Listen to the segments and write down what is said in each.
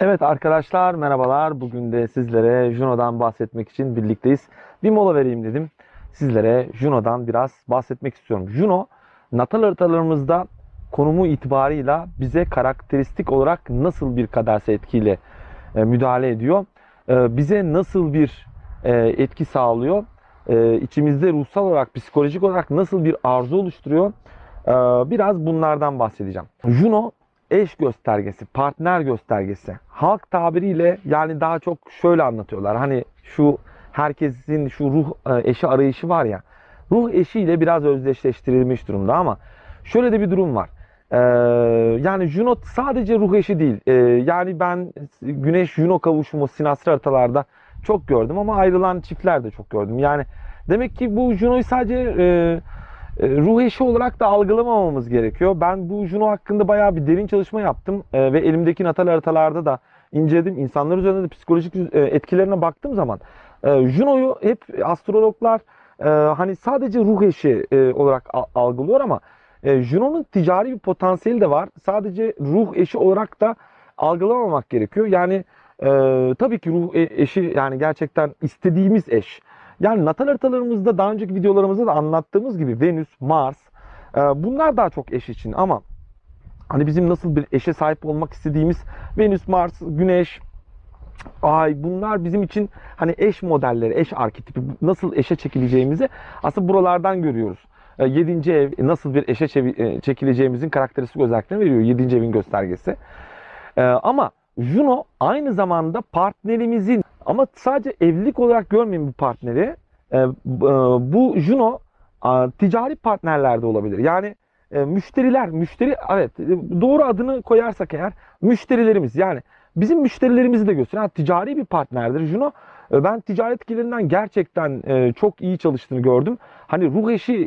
Evet arkadaşlar merhabalar. Bugün de sizlere Juno'dan bahsetmek için birlikteyiz. Bir mola vereyim dedim. Sizlere Juno'dan biraz bahsetmek istiyorum. Juno natal haritalarımızda konumu itibarıyla bize karakteristik olarak nasıl bir kaderse etkiyle e, müdahale ediyor? E, bize nasıl bir e, etki sağlıyor? İçimizde ruhsal olarak, psikolojik olarak nasıl bir arzu oluşturuyor? Biraz bunlardan bahsedeceğim. Juno eş göstergesi, partner göstergesi. Halk tabiriyle yani daha çok şöyle anlatıyorlar. Hani şu herkesin şu ruh e, eşi arayışı var ya. Ruh eşiyle biraz özdeşleştirilmiş durumda ama şöyle de bir durum var. Ee, yani Juno sadece ruh eşi değil. Ee, yani ben Güneş Juno kavuşumu sinastri haritalarda çok gördüm ama ayrılan çiftler de çok gördüm. Yani demek ki bu Juno'yu sadece e, ruh eşi olarak da algılamamamız gerekiyor. Ben bu Juno hakkında bayağı bir derin çalışma yaptım e, ve elimdeki natal haritalarda da inceledim. İnsanlar üzerinde de psikolojik e, etkilerine baktığım zaman e, Juno'yu hep astrologlar e, hani sadece ruh eşi e, olarak algılıyor ama e, Juno'nun ticari bir potansiyeli de var. Sadece ruh eşi olarak da algılamamak gerekiyor. Yani e, tabii ki ruh e- eşi yani gerçekten istediğimiz eş. Yani natal haritalarımızda daha önceki videolarımızda da anlattığımız gibi Venüs, Mars e, bunlar daha çok eş için ama hani bizim nasıl bir eşe sahip olmak istediğimiz Venüs, Mars, Güneş, Ay bunlar bizim için hani eş modelleri, eş arketipi nasıl eşe çekileceğimizi aslında buralardan görüyoruz. 7. ev nasıl bir eşe e, çekileceğimizin karakteristik özelliklerini veriyor 7. evin göstergesi. E, Ama Juno aynı zamanda partnerimizin ama sadece evlilik olarak görmeyin bu partneri. E, b- e, Bu Juno ticari partnerlerde olabilir. Yani e, müşteriler, müşteri evet e, doğru adını koyarsak eğer müşterilerimiz yani bizim müşterilerimizi de gösteriyor. Yani ticari bir partnerdir Juno. Ben ticaret etkilerinden gerçekten çok iyi çalıştığını gördüm. Hani ruh eşi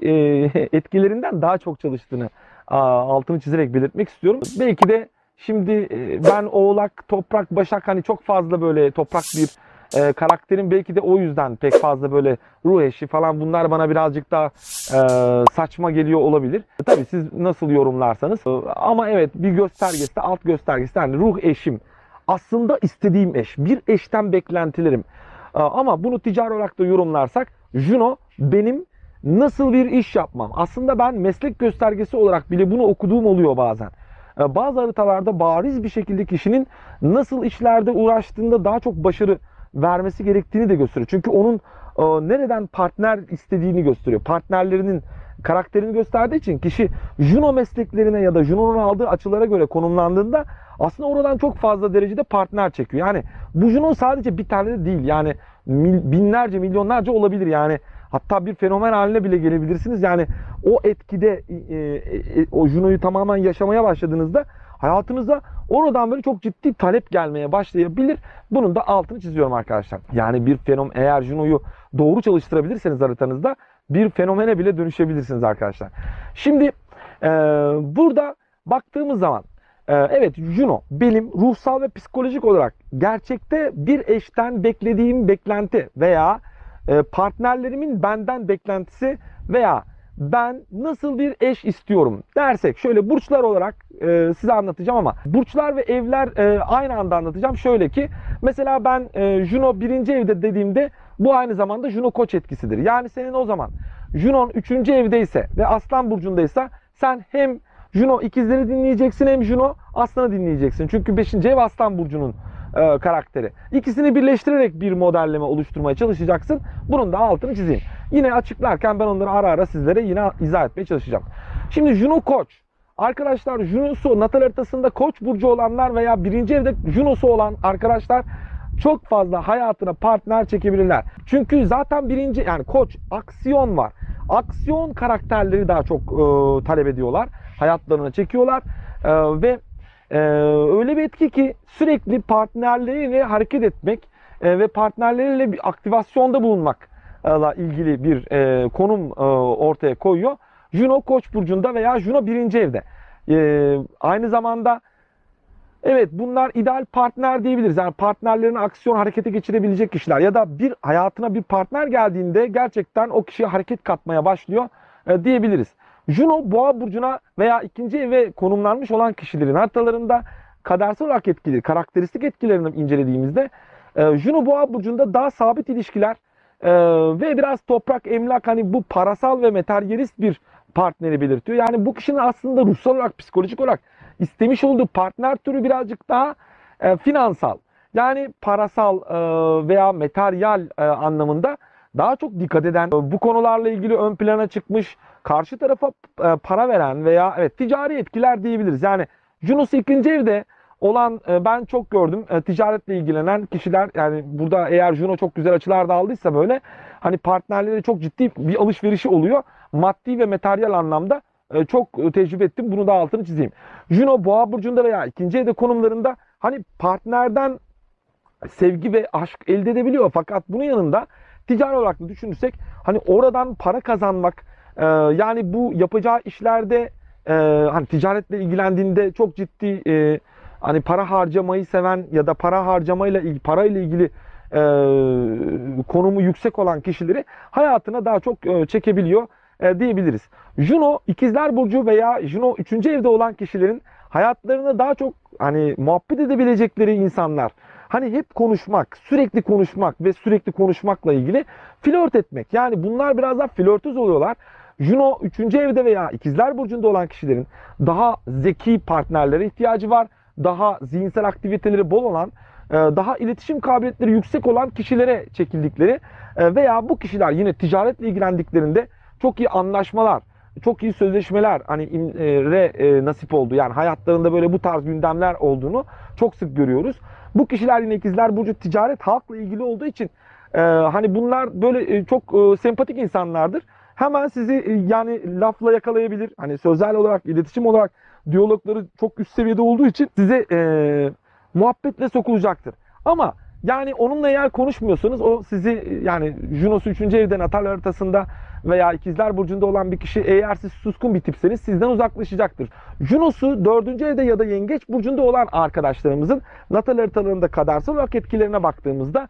etkilerinden daha çok çalıştığını altını çizerek belirtmek istiyorum. Belki de şimdi ben Oğlak, Toprak, Başak hani çok fazla böyle toprak bir e, karakterim belki de o yüzden pek fazla böyle ruh eşi falan bunlar bana birazcık daha e, saçma geliyor olabilir. Tabii siz nasıl yorumlarsanız ama evet bir göstergesi alt göstergesi yani ruh eşim aslında istediğim eş bir eşten beklentilerim E, ama bunu ticari olarak da yorumlarsak Juno benim nasıl bir iş yapmam aslında ben meslek göstergesi olarak bile bunu okuduğum oluyor bazen. E, Bazı haritalarda bariz bir şekilde kişinin nasıl işlerde uğraştığında daha çok başarı vermesi gerektiğini de gösteriyor. Çünkü onun e, nereden partner istediğini gösteriyor. Partnerlerinin karakterini gösterdiği için kişi Juno mesleklerine ya da Juno'nun aldığı açılara göre konumlandığında aslında oradan çok fazla derecede partner çekiyor. Yani bu Juno sadece bir tane de değil. Yani binlerce, milyonlarca olabilir. Yani hatta bir fenomen haline bile gelebilirsiniz. Yani o etkide e, e, e, o Juno'yu tamamen yaşamaya başladığınızda hayatınıza oradan böyle çok ciddi talep gelmeye başlayabilir. Bunun da altını çiziyorum arkadaşlar. Yani bir fenomen eğer Juno'yu doğru çalıştırabilirseniz haritanızda bir fenomene bile dönüşebilirsiniz arkadaşlar. Şimdi e, burada baktığımız zaman e, evet Juno benim ruhsal ve psikolojik olarak gerçekte bir eşten beklediğim beklenti veya e, partnerlerimin benden beklentisi veya ben nasıl bir eş istiyorum dersek şöyle burçlar olarak e, size anlatacağım ama burçlar ve evler e, aynı anda anlatacağım. Şöyle ki mesela ben e, Juno birinci evde dediğimde bu aynı zamanda Juno koç etkisidir. Yani senin o zaman Junon üçüncü evdeyse ve Aslan burcundaysa sen hem Juno ikizleri dinleyeceksin hem Juno aslanı dinleyeceksin. Çünkü 5. ev aslan burcunun e, karakteri. İkisini birleştirerek bir modelleme oluşturmaya çalışacaksın. Bunun da altını çizeyim. Yine açıklarken ben onları ara ara sizlere yine izah etmeye çalışacağım. Şimdi Juno Koç. Arkadaşlar Juno'su natal haritasında Koç burcu olanlar veya birinci evde Juno'su olan arkadaşlar çok fazla hayatına partner çekebilirler. Çünkü zaten birinci yani Koç aksiyon var. Aksiyon karakterleri daha çok e, talep ediyorlar. Hayatlarına çekiyorlar. E, ve ee, öyle bir etki ki sürekli partnerleriyle hareket etmek e, ve partnerleriyle bir aktivasyonda bulunmakla ilgili bir e, konum e, ortaya koyuyor. Juno Koç burcunda veya Juno birinci evde. E, aynı zamanda evet bunlar ideal partner diyebiliriz. Yani partnerlerini aksiyon harekete geçirebilecek kişiler ya da bir hayatına bir partner geldiğinde gerçekten o kişiye hareket katmaya başlıyor e, diyebiliriz. Juno boğa burcuna veya ikinci eve konumlanmış olan kişilerin haritalarında kadersel olarak etkileri, karakteristik etkilerini incelediğimizde e, Juno Boğa burcunda daha sabit ilişkiler e, ve biraz toprak, emlak hani bu parasal ve materyalist bir partneri belirtiyor. Yani bu kişinin aslında ruhsal olarak, psikolojik olarak istemiş olduğu partner türü birazcık daha e, finansal. Yani parasal e, veya materyal e, anlamında daha çok dikkat eden, e, bu konularla ilgili ön plana çıkmış, karşı tarafa e, para veren veya evet ticari etkiler diyebiliriz. Yani ikinci evde olan e, ben çok gördüm ticaretle ilgilenen kişiler yani burada eğer Juno çok güzel açılarda aldıysa böyle hani partnerleri çok ciddi bir alışverişi oluyor. Maddi ve materyal anlamda çok tecrübe ettim. Bunu da altını çizeyim. Juno Boğa burcunda veya ikinci evde konumlarında hani partnerden sevgi ve aşk elde edebiliyor. Fakat bunun yanında ticari olarak da düşünürsek hani oradan para kazanmak e, yani bu yapacağı işlerde e, hani ticaretle ilgilendiğinde çok ciddi e, hani para harcamayı seven ya da para harcamayla parayla ilgili e, konumu yüksek olan kişileri hayatına daha çok e, çekebiliyor e, diyebiliriz. Juno ikizler burcu veya Juno 3. evde olan kişilerin hayatlarına daha çok hani muhabbet edebilecekleri insanlar. Hani hep konuşmak, sürekli konuşmak ve sürekli konuşmakla ilgili flört etmek. Yani bunlar biraz daha flörtöz oluyorlar. Juno 3. evde veya ikizler burcunda olan kişilerin daha zeki partnerlere ihtiyacı var. Daha zihinsel aktiviteleri bol olan, e, daha iletişim kabiliyetleri yüksek olan kişilere çekildikleri e, veya bu kişiler yine ticaretle ilgilendiklerinde çok iyi anlaşmalar, çok iyi sözleşmeler hani e, re nasip oldu. Yani hayatlarında böyle bu tarz gündemler olduğunu çok sık görüyoruz. Bu kişiler yine ikizler burcu ticaret halkla ilgili olduğu için e, hani bunlar böyle e, çok e, sempatik insanlardır. Hemen sizi e, yani lafla yakalayabilir. Hani sözel olarak, iletişim olarak diyalogları çok üst seviyede olduğu için size e, muhabbetle sokulacaktır. Ama yani onunla eğer konuşmuyorsanız o sizi e, yani Junos 3. evde natal haritasında veya ikizler burcunda olan bir kişi eğer siz suskun bir tipseniz sizden uzaklaşacaktır. Junos'u 4. evde ya da yengeç burcunda olan arkadaşlarımızın natal haritalarında kadersel olarak etkilerine baktığımızda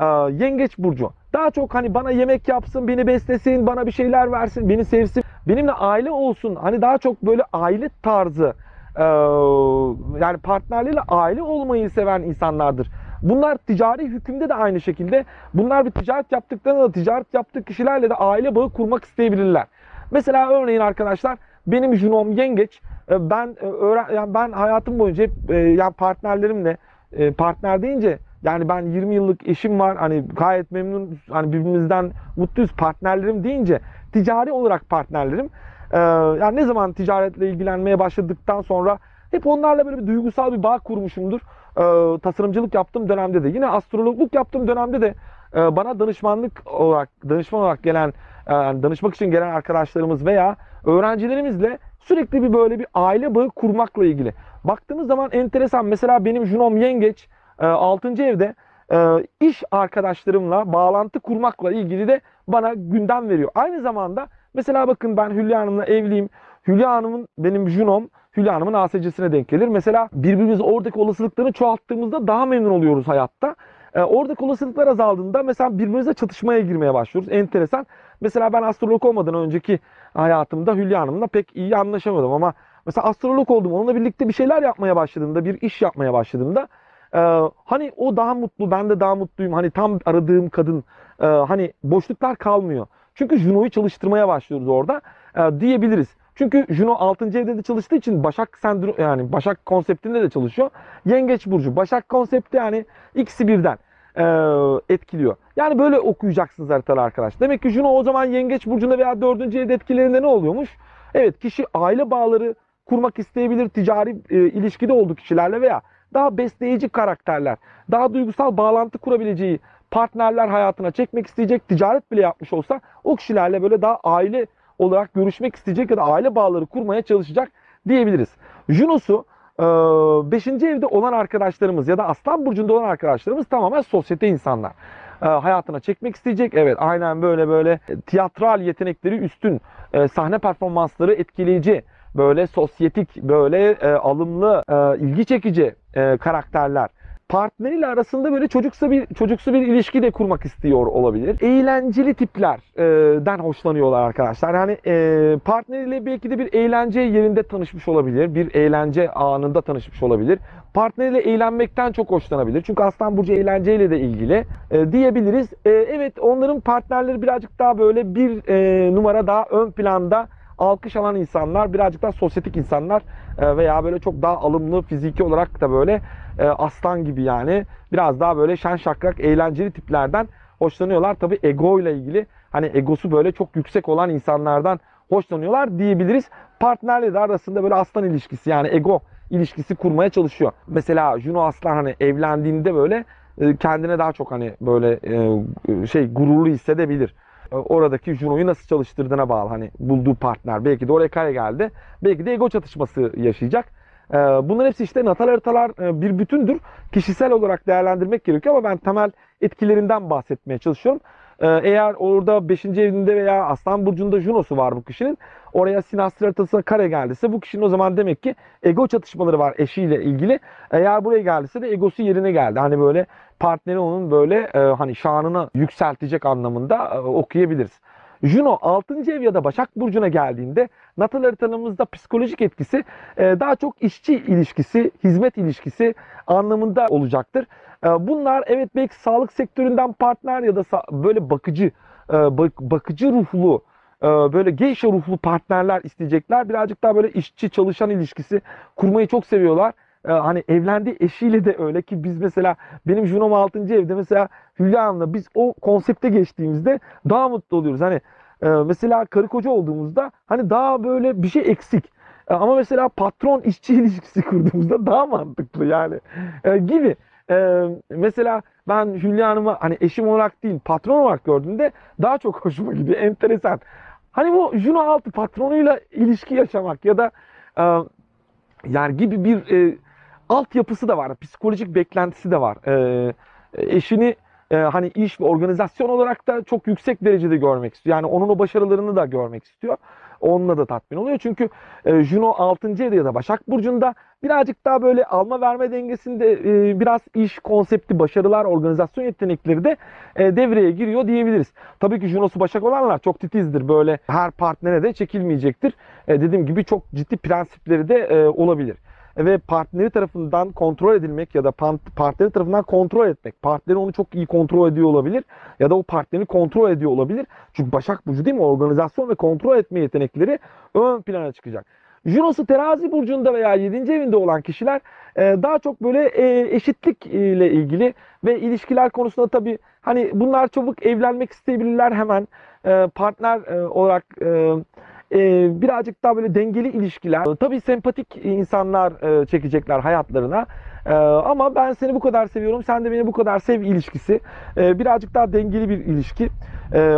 e, yengeç burcu daha çok hani bana yemek yapsın, beni beslesin, bana bir şeyler versin, beni sevsin, benimle aile olsun. Hani daha çok böyle aile tarzı e, yani partnerleriyle aile olmayı seven insanlardır. Bunlar ticari hükümde de aynı şekilde. Bunlar bir ticaret yaptıklarında da ticaret yaptığı kişilerle de aile bağı kurmak isteyebilirler. Mesela örneğin arkadaşlar benim junom yengeç. E, Ben e, öğren yani ben hayatım boyunca hep e, yani partnerlerimle partner deyince yani ben 20 yıllık eşim var. Hani gayet memnun hani birbirimizden mutluyuz partnerlerim deyince ticari olarak partnerlerim. Yani ne zaman ticaretle ilgilenmeye başladıktan sonra hep onlarla böyle bir duygusal bir bağ kurmuşumdur. Ee, tasarımcılık yaptığım dönemde de yine astrologluk yaptığım dönemde de e, bana danışmanlık olarak danışman olarak gelen e, danışmak için gelen arkadaşlarımız veya öğrencilerimizle sürekli bir böyle bir aile bağı kurmakla ilgili. Baktığımız zaman enteresan mesela benim Junom Yengeç 6. evde e, iş arkadaşlarımla bağlantı kurmakla ilgili de bana gündem veriyor. Aynı zamanda mesela bakın ben Hülya Hanım'la evliyim. Hülya Hanım'ın benim Junom Hülya Hanım'ın ASC'sine denk gelir. Mesela birbirimizi oradaki olasılıklarını çoğalttığımızda daha memnun oluyoruz hayatta. E, oradaki olasılıklar azaldığında mesela birbirimize çatışmaya girmeye başlıyoruz. Enteresan. Mesela ben astrolog olmadan önceki hayatımda Hülya Hanım'la pek iyi anlaşamadım ama mesela astrolog oldum. Onunla birlikte bir şeyler yapmaya başladığımda, bir iş yapmaya başladığımda ee, hani o daha mutlu, ben de daha mutluyum. Hani tam aradığım kadın. Ee, hani boşluklar kalmıyor. Çünkü Juno'yu çalıştırmaya başlıyoruz orada ee, diyebiliriz. Çünkü Juno 6. evde de çalıştığı için Başak sendrom yani Başak konseptinde de çalışıyor. Yengeç burcu. Başak konsepti yani ikisi birden etkiliyor. Yani böyle okuyacaksınız haritalı arkadaş. Demek ki Juno o zaman Yengeç burcunda veya 4. evde etkilerinde ne oluyormuş? Evet kişi aile bağları kurmak isteyebilir ticari e, ilişkide olduğu kişilerle veya daha besleyici karakterler, daha duygusal bağlantı kurabileceği partnerler hayatına çekmek isteyecek, ticaret bile yapmış olsa o kişilerle böyle daha aile olarak görüşmek isteyecek ya da aile bağları kurmaya çalışacak diyebiliriz. Junos'u 5. evde olan arkadaşlarımız ya da Aslan Burcu'nda olan arkadaşlarımız tamamen sosyete insanlar. E, hayatına çekmek isteyecek. Evet aynen böyle böyle tiyatral yetenekleri üstün, e, sahne performansları etkileyici, böyle sosyetik, böyle e, alımlı, e, ilgi çekici e, karakterler. Partneriyle arasında böyle çocuksu bir çocuksu bir ilişki de kurmak istiyor olabilir. Eğlenceli tiplerden hoşlanıyorlar arkadaşlar. Yani e, partneriyle belki de bir eğlence yerinde tanışmış olabilir. Bir eğlence anında tanışmış olabilir. partneriyle eğlenmekten çok hoşlanabilir. Çünkü Aslan Burcu eğlenceyle de ilgili e, diyebiliriz. E, evet onların partnerleri birazcık daha böyle bir e, numara daha ön planda alkış alan insanlar, birazcık daha sosyetik insanlar e, veya böyle çok daha alımlı fiziki olarak da böyle e, aslan gibi yani biraz daha böyle şen şakrak eğlenceli tiplerden hoşlanıyorlar. Tabi ego ile ilgili hani egosu böyle çok yüksek olan insanlardan hoşlanıyorlar diyebiliriz. Partnerle de arasında böyle aslan ilişkisi yani ego ilişkisi kurmaya çalışıyor. Mesela Juno Aslan hani evlendiğinde böyle e, kendine daha çok hani böyle e, şey gururlu hissedebilir. E, Oradaki Juno'yu nasıl çalıştırdığına bağlı hani bulduğu partner. Belki de oraya kare geldi. Belki de ego çatışması yaşayacak. E, Bunların hepsi işte natal haritalar e, bir bütündür. Kişisel olarak değerlendirmek gerekiyor ama ben temel etkilerinden bahsetmeye çalışıyorum. E, Eğer orada 5. evinde veya Aslan Burcu'nda Juno'su var bu kişinin. Oraya sinastri haritasına kare geldiyse bu kişinin o zaman demek ki ego çatışmaları var eşiyle ilgili. Eğer buraya geldiyse de egosu yerine geldi. Hani böyle partneri onun böyle e, hani şanını yükseltecek anlamında e, okuyabiliriz. Juno 6. ev ya da Başak Burcu'na geldiğinde natal haritanımızda psikolojik etkisi e, daha çok işçi ilişkisi, hizmet ilişkisi anlamında olacaktır. E, Bunlar evet belki sağlık sektöründen partner ya da böyle bakıcı, e, bak- bakıcı ruhlu, böyle geisha ruhlu partnerler isteyecekler. Birazcık daha böyle işçi çalışan ilişkisi kurmayı çok seviyorlar. E, Hani evlendiği eşiyle de öyle ki biz mesela benim Juno'm 6. evde mesela Hülya Hanım'la biz o konsepte geçtiğimizde daha mutlu oluyoruz. Hani e, mesela karı koca olduğumuzda hani daha böyle bir şey eksik. E, Ama mesela patron işçi ilişkisi kurduğumuzda daha mantıklı yani E, gibi. Mesela ben Hülya Hanım'ı hani eşim olarak değil patron olarak gördüğümde daha çok hoşuma gidiyor. Enteresan. Hani bu Juno 6 patronuyla ilişki yaşamak ya da yani gibi bir e, altyapısı da var. Psikolojik beklentisi de var. E, eşini e, hani iş ve organizasyon olarak da çok yüksek derecede görmek istiyor. Yani onun o başarılarını da görmek istiyor. Onunla da tatmin oluyor. Çünkü e, Juno 6. evde ya da Başak Burcu'nda birazcık daha böyle alma verme dengesinde e, biraz iş konsepti, başarılar, organizasyon yetenekleri de e, devreye giriyor diyebiliriz. Tabii ki Juno'su Başak olanlar çok titizdir. Böyle her partnere de çekilmeyecektir. E, dediğim gibi çok ciddi prensipleri de e, olabilir ve partneri tarafından kontrol edilmek ya da partneri tarafından kontrol etmek. Partneri onu çok iyi kontrol ediyor olabilir ya da o partneri kontrol ediyor olabilir. Çünkü Başak Burcu değil mi? Organizasyon ve kontrol etme yetenekleri ön plana çıkacak. Juno'su terazi burcunda veya 7. evinde olan kişiler e, daha çok böyle e, eşitlik ile ilgili ve ilişkiler konusunda tabii hani bunlar çabuk evlenmek isteyebilirler hemen E, partner e, olarak e, e, birazcık daha böyle dengeli ilişkiler. Tabii sempatik insanlar e, çekecekler hayatlarına. E, ama ben seni bu kadar seviyorum, sen de beni bu kadar sev ilişkisi. E, birazcık daha dengeli bir ilişki.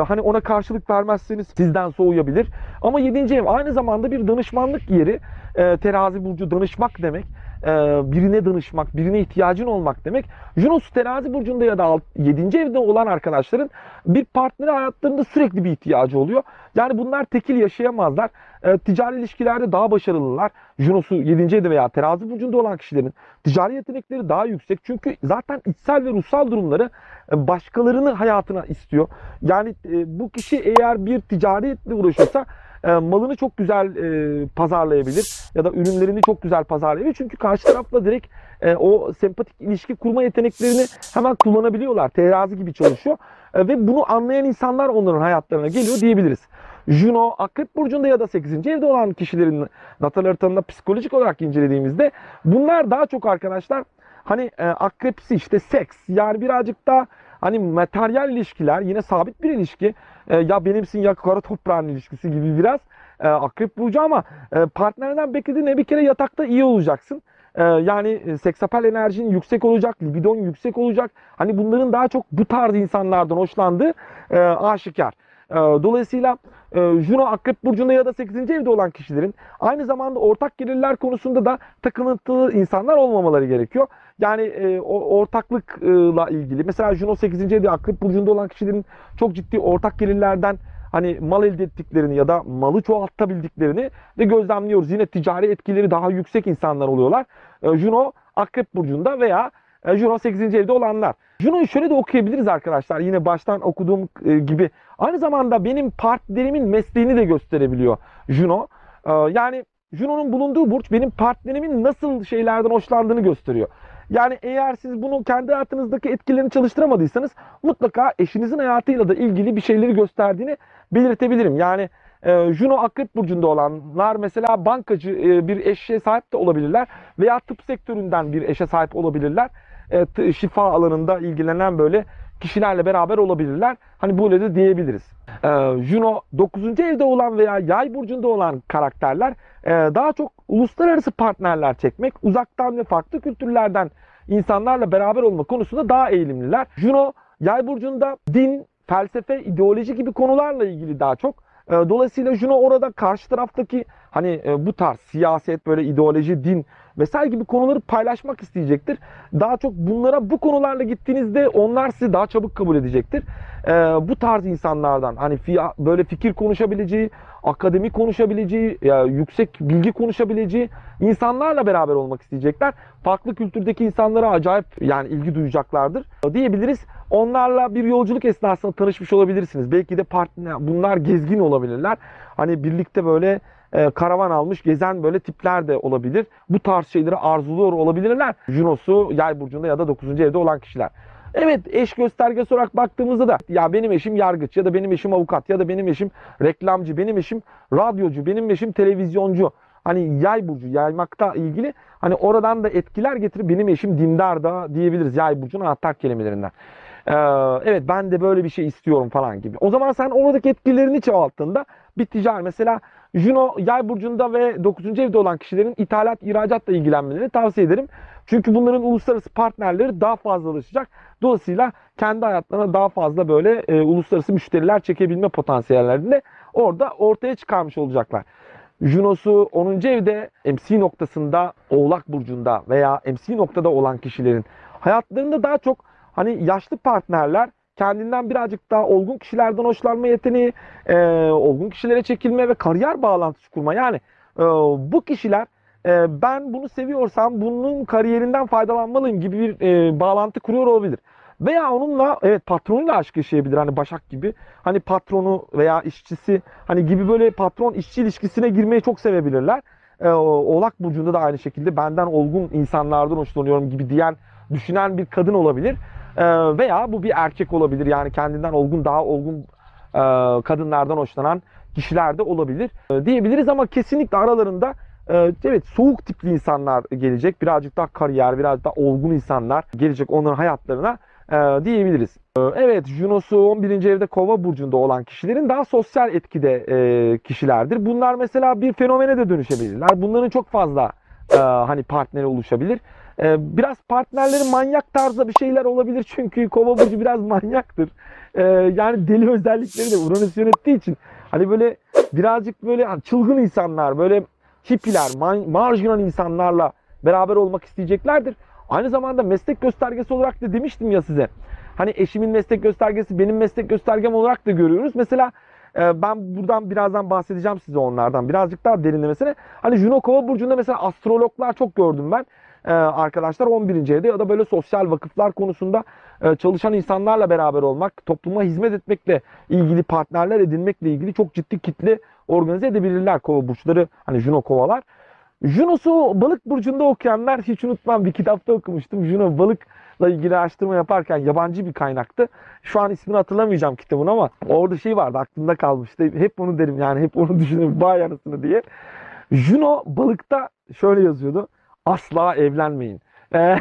Hani ona karşılık vermezseniz sizden soğuyabilir. Ama 7. ev aynı zamanda bir danışmanlık yeri. Terazi burcu danışmak demek. E, birine danışmak, birine ihtiyacın olmak demek. Junos terazi burcunda ya da 7. evde olan arkadaşların bir partneri hayatlarında sürekli bir ihtiyacı oluyor. Yani bunlar tekil yaşayamazlar. E, ticari ilişkilerde daha başarılılar. Junos'u 7. evde veya terazi burcunda olan kişilerin ticari yetenekleri daha yüksek. Çünkü zaten içsel ve ruhsal durumları e, başkalarını hayatına istiyor. Yani bu kişi eğer bir ticariyetle uğraşıyorsa e, malını çok güzel e, pazarlayabilir ya da ürünlerini çok güzel pazarlayabilir. Çünkü karşı tarafla direkt e, o sempatik ilişki kurma yeteneklerini hemen kullanabiliyorlar. Terazi gibi çalışıyor. E, ve bunu anlayan insanlar onların hayatlarına geliyor diyebiliriz. Juno, Akrep Burcu'nda ya da 8. evde olan kişilerin natal haritanında psikolojik olarak incelediğimizde bunlar daha çok arkadaşlar hani e, akrepsi işte seks yani birazcık daha hani materyal ilişkiler yine sabit bir ilişki e, ya benimsin ya kara toprağın ilişkisi gibi biraz e, akrep burcu ama e, partnerden beklediğin bir kere yatakta iyi olacaksın. E, yani e, seksapel enerjin yüksek olacak, libidon yüksek olacak. Hani bunların daha çok bu tarz insanlardan hoşlandığı e, aşikar. E, dolayısıyla e, Juno Akrep Burcu'nda ya da 8. evde olan kişilerin aynı zamanda ortak gelirler konusunda da takıntılı insanlar olmamaları gerekiyor. Yani e, ortaklıkla ilgili mesela Juno 8. evde Akrep Burcu'nda olan kişilerin çok ciddi ortak gelirlerden hani mal elde ettiklerini ya da malı çoğaltabildiklerini de gözlemliyoruz. Yine ticari etkileri daha yüksek insanlar oluyorlar. E, Juno Akrep Burcu'nda veya Juno 8. evde olanlar. Juno'yu şöyle de okuyabiliriz arkadaşlar. Yine baştan okuduğum e, gibi. Aynı zamanda benim partnerimin mesleğini de gösterebiliyor Juno. E, yani Juno'nun bulunduğu burç benim partnerimin nasıl şeylerden hoşlandığını gösteriyor. Yani eğer siz bunu kendi hayatınızdaki etkilerini çalıştıramadıysanız mutlaka eşinizin hayatıyla da ilgili bir şeyleri gösterdiğini belirtebilirim. Yani e, Juno Akrep Burcu'nda olanlar mesela bankacı e, bir eşe sahip de olabilirler veya tıp sektöründen bir eşe sahip olabilirler. Şifa alanında ilgilenen böyle kişilerle beraber olabilirler. Hani böyle de diyebiliriz. E, Juno 9. evde olan veya yay burcunda olan karakterler e, daha çok uluslararası partnerler çekmek, uzaktan ve farklı kültürlerden insanlarla beraber olma konusunda daha eğilimliler. Juno yay burcunda din, felsefe, ideoloji gibi konularla ilgili daha çok. E, Dolayısıyla Juno orada karşı taraftaki hani e, bu tarz siyaset, böyle ideoloji, din vesaire gibi konuları paylaşmak isteyecektir. Daha çok bunlara bu konularla gittiğinizde onlar sizi daha çabuk kabul edecektir. E, bu tarz insanlardan hani böyle fikir konuşabileceği, akademi konuşabileceği, ya yüksek bilgi konuşabileceği insanlarla beraber olmak isteyecekler. Farklı kültürdeki insanlara acayip yani ilgi duyacaklardır diyebiliriz. Onlarla bir yolculuk esnasında tanışmış olabilirsiniz. Belki de partner, bunlar gezgin olabilirler. Hani birlikte böyle e, karavan almış gezen böyle tipler de olabilir. Bu tarz şeyleri arzuluyor olabilirler. Junosu yay burcunda ya da 9. evde olan kişiler. Evet eş göstergesi olarak baktığımızda da ya benim eşim yargıç ya da benim eşim avukat ya da benim eşim reklamcı, benim eşim radyocu, benim eşim televizyoncu. Hani yay burcu yaymakta ilgili hani oradan da etkiler getirip benim eşim dindar da diyebiliriz yay burcunun anahtar kelimelerinden. Ee, evet ben de böyle bir şey istiyorum falan gibi. O zaman sen oradaki etkilerini çoğalttığında bir ticari mesela Juno yay burcunda ve 9. evde olan kişilerin ithalat ihracatla ilgilenmelerini tavsiye ederim. Çünkü bunların uluslararası partnerleri daha fazlalaşacak. Dolayısıyla kendi hayatlarına daha fazla böyle e, uluslararası müşteriler çekebilme potansiyellerini de orada ortaya çıkarmış olacaklar. Junosu 10. evde MC noktasında Oğlak Burcu'nda veya MC noktada olan kişilerin hayatlarında daha çok hani yaşlı partnerler kendinden birazcık daha olgun kişilerden hoşlanma yeteneği, e, olgun kişilere çekilme ve kariyer bağlantısı kurma. Yani e, bu kişiler e, ben bunu seviyorsam bunun kariyerinden faydalanmalıyım gibi bir e, bağlantı kuruyor olabilir. Veya onunla evet patronuyla aşk yaşayabilir hani Başak gibi. Hani patronu veya işçisi hani gibi böyle patron işçi ilişkisine girmeyi çok sevebilirler. Ee, Oğlak burcunda da aynı şekilde benden olgun insanlardan hoşlanıyorum gibi diyen düşünen bir kadın olabilir. Ee, veya bu bir erkek olabilir. Yani kendinden olgun daha olgun e, kadınlardan hoşlanan kişiler de olabilir e, diyebiliriz ama kesinlikle aralarında e, evet soğuk tipli insanlar gelecek. Birazcık daha kariyer, biraz daha olgun insanlar gelecek onların hayatlarına diyebiliriz. Evet, Junosu 11. evde Kova burcunda olan kişilerin daha sosyal etkide kişilerdir. Bunlar mesela bir fenomene de dönüşebilirler. Bunların çok fazla hani partneri oluşabilir. E, biraz partnerleri manyak tarzda bir şeyler olabilir çünkü Kova burcu biraz manyaktır. E, yani deli özellikleri de Uranüs yönettiği için hani böyle birazcık böyle hani çılgın insanlar, böyle hippiler, man- marjinal insanlarla beraber olmak isteyeceklerdir. Aynı zamanda meslek göstergesi olarak da demiştim ya size. Hani eşimin meslek göstergesi benim meslek göstergem olarak da görüyoruz. Mesela e, ben buradan birazdan bahsedeceğim size onlardan. Birazcık daha derinlemesine. Hani Juno Kova burcunda mesela astrologlar çok gördüm ben. E, arkadaşlar 11. evde ya da böyle sosyal vakıflar konusunda e, çalışan insanlarla beraber olmak, topluma hizmet etmekle ilgili partnerler edinmekle ilgili çok ciddi kitle organize edebilirler kova burçları. Hani Juno kovalar. Juno'su balık burcunda okuyanlar hiç unutmam bir kitapta okumuştum. Juno balıkla ilgili araştırma yaparken yabancı bir kaynaktı. Şu an ismini hatırlamayacağım kitabın ama orada şey vardı aklımda kalmıştı. Hep onu derim yani hep onu düşünürüm vay anasını diye. Juno balıkta şöyle yazıyordu. Asla evlenmeyin. Ee,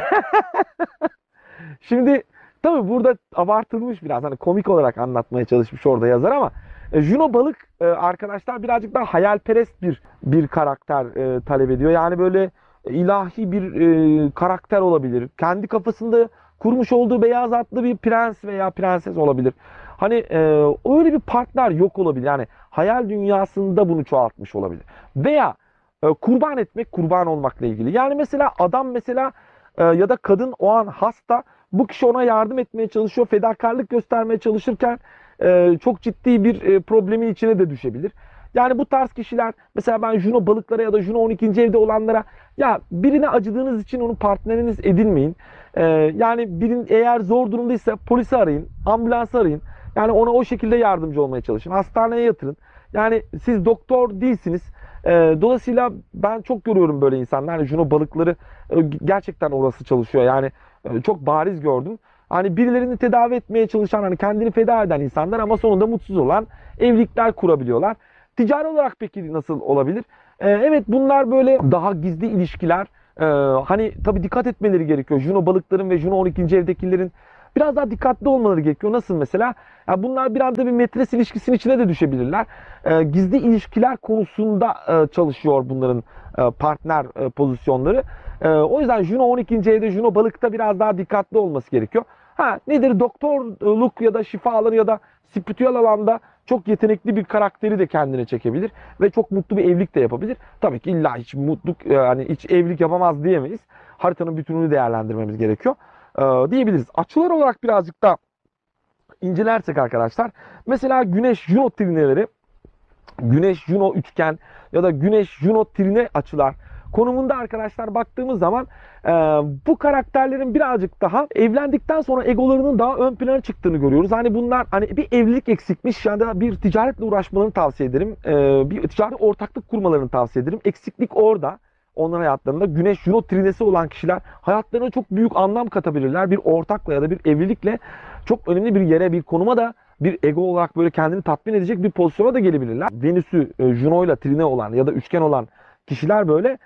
Şimdi tabii burada abartılmış biraz hani komik olarak anlatmaya çalışmış orada yazar ama e, Juno balık e, arkadaşlar birazcık daha hayalperest bir bir karakter e, talep ediyor. Yani böyle ilahi bir karakter olabilir. Kendi kafasında kurmuş olduğu beyaz atlı bir prens veya prenses olabilir. Hani e, öyle bir partner yok olabilir. Yani hayal dünyasında bunu çoğaltmış olabilir. Veya e, kurban etmek, kurban olmakla ilgili. Yani mesela adam mesela e, ya da kadın o an hasta. Bu kişi ona yardım etmeye çalışıyor. Fedakarlık göstermeye çalışırken e, çok ciddi bir e, problemin içine de düşebilir. Yani bu tarz kişiler mesela ben Juno balıklara ya da Juno 12. evde olanlara ya birine acıdığınız için onu partneriniz edinmeyin. E, yani birin eğer zor durumdaysa polisi arayın, ambulans arayın. Yani ona o şekilde yardımcı olmaya çalışın. Hastaneye yatırın. Yani siz doktor değilsiniz. Dolayısıyla ben çok görüyorum böyle insanlar. Hani Juno balıkları gerçekten orası çalışıyor. Yani çok bariz gördüm. Hani birilerini tedavi etmeye çalışan, hani kendini feda eden insanlar ama sonunda mutsuz olan evlilikler kurabiliyorlar. Ticari olarak peki nasıl olabilir? E, evet bunlar böyle daha gizli ilişkiler. E, hani tabii dikkat etmeleri gerekiyor. Juno balıkların ve Juno 12. evdekilerin biraz daha dikkatli olmaları gerekiyor. Nasıl mesela? Ya bunlar bir anda bir metres ilişkisinin içine de düşebilirler. E, gizli ilişkiler konusunda e, çalışıyor bunların e, partner e, pozisyonları. E, o yüzden Juno 12. evde Juno balıkta biraz daha dikkatli olması gerekiyor. Ha nedir doktorluk ya da şifa alanı ya da spiritüel alanda çok yetenekli bir karakteri de kendine çekebilir ve çok mutlu bir evlilik de yapabilir. Tabii ki illa hiç mutluluk yani hiç evlilik yapamaz diyemeyiz. Haritanın bütününü değerlendirmemiz gerekiyor. Ee, diyebiliriz. Açılar olarak birazcık da incelersek arkadaşlar mesela Güneş Juno trineleri Güneş Juno üçgen ya da Güneş Juno trine açılar konumunda arkadaşlar baktığımız zaman e, bu karakterlerin birazcık daha evlendikten sonra egolarının daha ön plana çıktığını görüyoruz. Hani bunlar hani bir evlilik eksikmiş ya da bir ticaretle uğraşmalarını tavsiye ederim. E, bir ticari ortaklık kurmalarını tavsiye ederim. Eksiklik orada. Onların hayatlarında Güneş Juno trinesi olan kişiler hayatlarına çok büyük anlam katabilirler. Bir ortakla ya da bir evlilikle çok önemli bir yere, bir konuma da bir ego olarak böyle kendini tatmin edecek bir pozisyona da gelebilirler. Venüs'ü e, Juno ile trine olan ya da üçgen olan kişiler böyle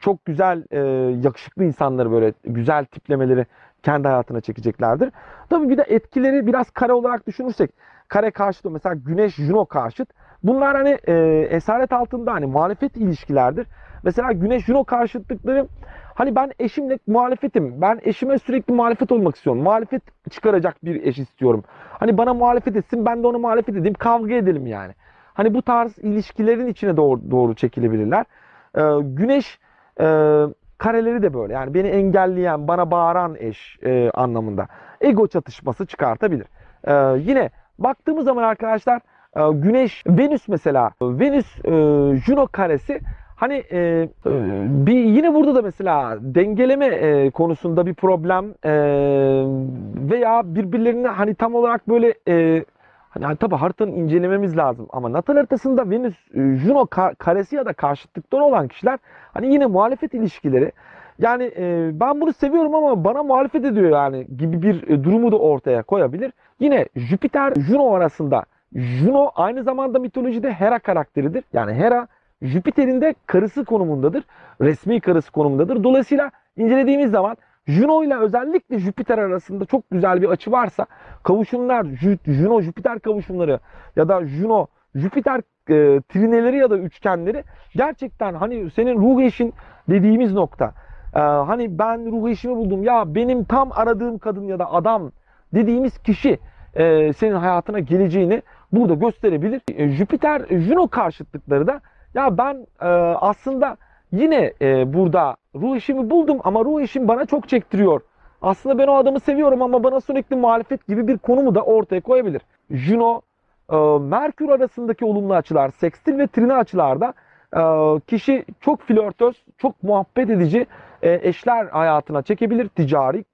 çok güzel, e, yakışıklı insanları böyle güzel tiplemeleri kendi hayatına çekeceklerdir. Tabii bir de etkileri biraz kare olarak düşünürsek, kare karşıtı mesela Güneş Juno karşıt. Bunlar hani e, esaret altında hani muhalefet ilişkilerdir. Mesela Güneş Juno karşıtlıkları hani ben eşimle muhalefetim. Ben eşime sürekli muhalefet olmak istiyorum. Muhalefet çıkaracak bir eş istiyorum. Hani bana muhalefet etsin ben de ona muhalefet edeyim. Kavga edelim yani. Hani bu tarz ilişkilerin içine doğru, doğru çekilebilirler. Ee, güneş e, kareleri de böyle. Yani beni engelleyen, bana bağıran eş e, anlamında. Ego çatışması çıkartabilir. Ee, yine baktığımız zaman arkadaşlar e, Güneş, Venüs mesela. Venüs, e, Juno karesi Hani e, e, bir yine burada da mesela dengeleme e, konusunda bir problem e, veya birbirlerine hani tam olarak böyle e, hani, hani tabii haritanın incelememiz lazım ama natal haritasında Venüs e, Juno ka- karesi ya da karşıtlıkları olan kişiler hani yine muhalefet ilişkileri yani e, ben bunu seviyorum ama bana muhalefet ediyor yani gibi bir e, durumu da ortaya koyabilir. Yine Jüpiter Juno arasında Juno aynı zamanda mitolojide Hera karakteridir. Yani Hera Jüpiter'in de karısı konumundadır. Resmi karısı konumundadır. Dolayısıyla incelediğimiz zaman Juno ile özellikle Jüpiter arasında çok güzel bir açı varsa kavuşumlar, Juno Jüpiter kavuşumları ya da Juno Jüpiter e, trineleri ya da üçgenleri gerçekten hani senin ruh eşin dediğimiz nokta. E, hani ben ruh eşimi buldum ya benim tam aradığım kadın ya da adam dediğimiz kişi e, senin hayatına geleceğini burada gösterebilir. E, Jüpiter Juno karşıtlıkları da ya ben e, aslında yine e, burada ruh işimi buldum ama ruh işim bana çok çektiriyor. Aslında ben o adamı seviyorum ama bana sürekli muhalefet gibi bir konumu da ortaya koyabilir. Juno, e, Merkür arasındaki olumlu açılar, sekstil ve trine açılarda e, kişi çok flörtöz, çok muhabbet edici e, eşler hayatına çekebilir. Ticari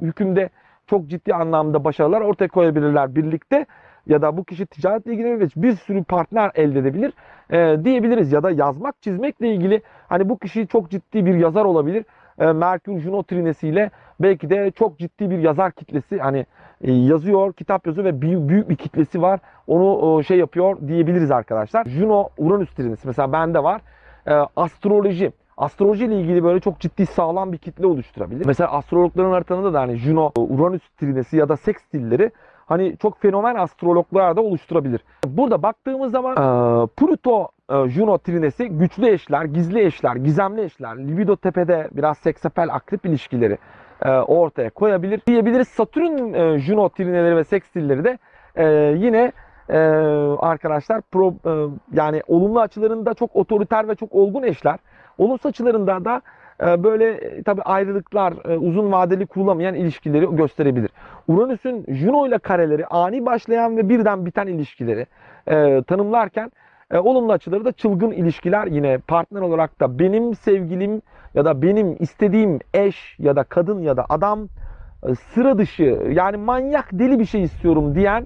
hükümde çok ciddi anlamda başarılar ortaya koyabilirler birlikte ya da bu kişi ticaretle ilgilenir ve bir sürü partner elde edebilir e, diyebiliriz. Ya da yazmak, çizmekle ilgili hani bu kişi çok ciddi bir yazar olabilir. E, Merkür Juno trinesiyle belki de çok ciddi bir yazar kitlesi hani e, yazıyor, kitap yazıyor ve büyük, büyük bir kitlesi var. Onu e, şey yapıyor diyebiliriz arkadaşlar. Juno Uranüs trinesi mesela bende var. E, astroloji astroloji ile ilgili böyle çok ciddi sağlam bir kitle oluşturabilir. Mesela astrologların haritasında da hani Juno, Uranüs trinesi ya da sextilleri hani çok fenomen astrologlar da oluşturabilir. Burada baktığımız zaman e, Pluto e, Juno trinesi güçlü eşler, gizli eşler, gizemli eşler, libido tepede biraz seksapel akrep ilişkileri e, ortaya koyabilir diyebiliriz. Satürn e, Juno trineleri ve sekstilleri de e, yine e, arkadaşlar pro, e, yani olumlu açılarında çok otoriter ve çok olgun eşler. Olumsuz açılarında da böyle e, tabi ayrılıklar, e, uzun vadeli kurulamayan ilişkileri gösterebilir. Uranüs'ün Juno ile kareleri ani başlayan ve birden biten ilişkileri e, tanımlarken olumlu açıları da çılgın ilişkiler yine partner olarak da benim sevgilim ya da benim istediğim eş ya da kadın ya da adam sıra dışı yani manyak deli bir şey istiyorum diyen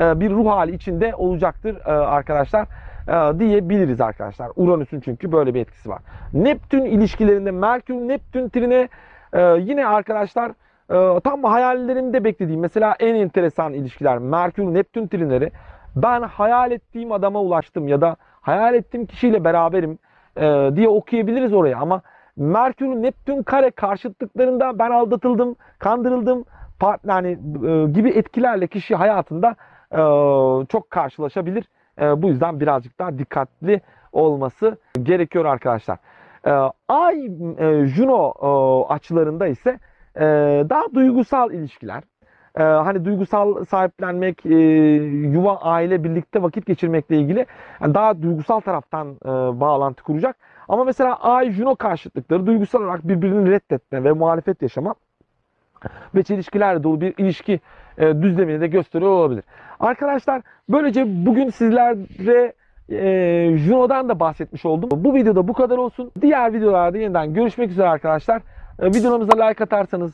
bir ruh hali içinde olacaktır arkadaşlar. E, diyebiliriz arkadaşlar. Uranüs'ün çünkü böyle bir etkisi var. Neptün ilişkilerinde Merkür Neptün trine e, yine arkadaşlar e, tam hayallerimde beklediğim mesela en enteresan ilişkiler Merkür Neptün trinleri ben hayal ettiğim adama ulaştım ya da hayal ettiğim kişiyle beraberim diye okuyabiliriz oraya ama Merkür Neptün kare karşıtlıklarında ben aldatıldım, kandırıldım part, yani gibi etkilerle kişi hayatında çok karşılaşabilir. E, bu yüzden birazcık daha dikkatli olması gerekiyor arkadaşlar. E, Ay Juno e, açılarında ise e, daha duygusal ilişkiler. E, hani duygusal sahiplenmek, e, yuva, aile, birlikte vakit geçirmekle ilgili daha duygusal taraftan bağlantı kuracak. Ama mesela Ay Juno karşıtlıkları duygusal olarak birbirini reddetme ve muhalefet yaşama ve çelişkilerle dolu bir ilişki e, düzlemini de gösteriyor olabilir. Arkadaşlar böylece bugün sizlere e, Juno'dan da bahsetmiş oldum. Bu videoda bu kadar olsun. Diğer videolarda yeniden görüşmek üzere arkadaşlar. E, videolarımıza like atarsanız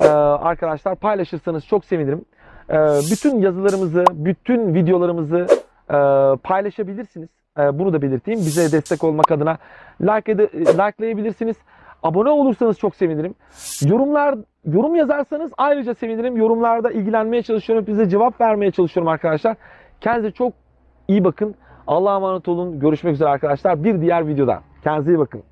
e, arkadaşlar paylaşırsanız çok sevinirim. E, bütün yazılarımızı, bütün videolarımızı e, paylaşabilirsiniz. E, bunu da belirteyim. Bize destek olmak adına like likelayabilirsiniz. Abone olursanız çok sevinirim. Yorumlar yorum yazarsanız ayrıca sevinirim. Yorumlarda ilgilenmeye çalışıyorum. Size cevap vermeye çalışıyorum arkadaşlar. Kendinize çok iyi bakın. Allah'a emanet olun. Görüşmek üzere arkadaşlar. Bir diğer videoda. Kendinize iyi bakın.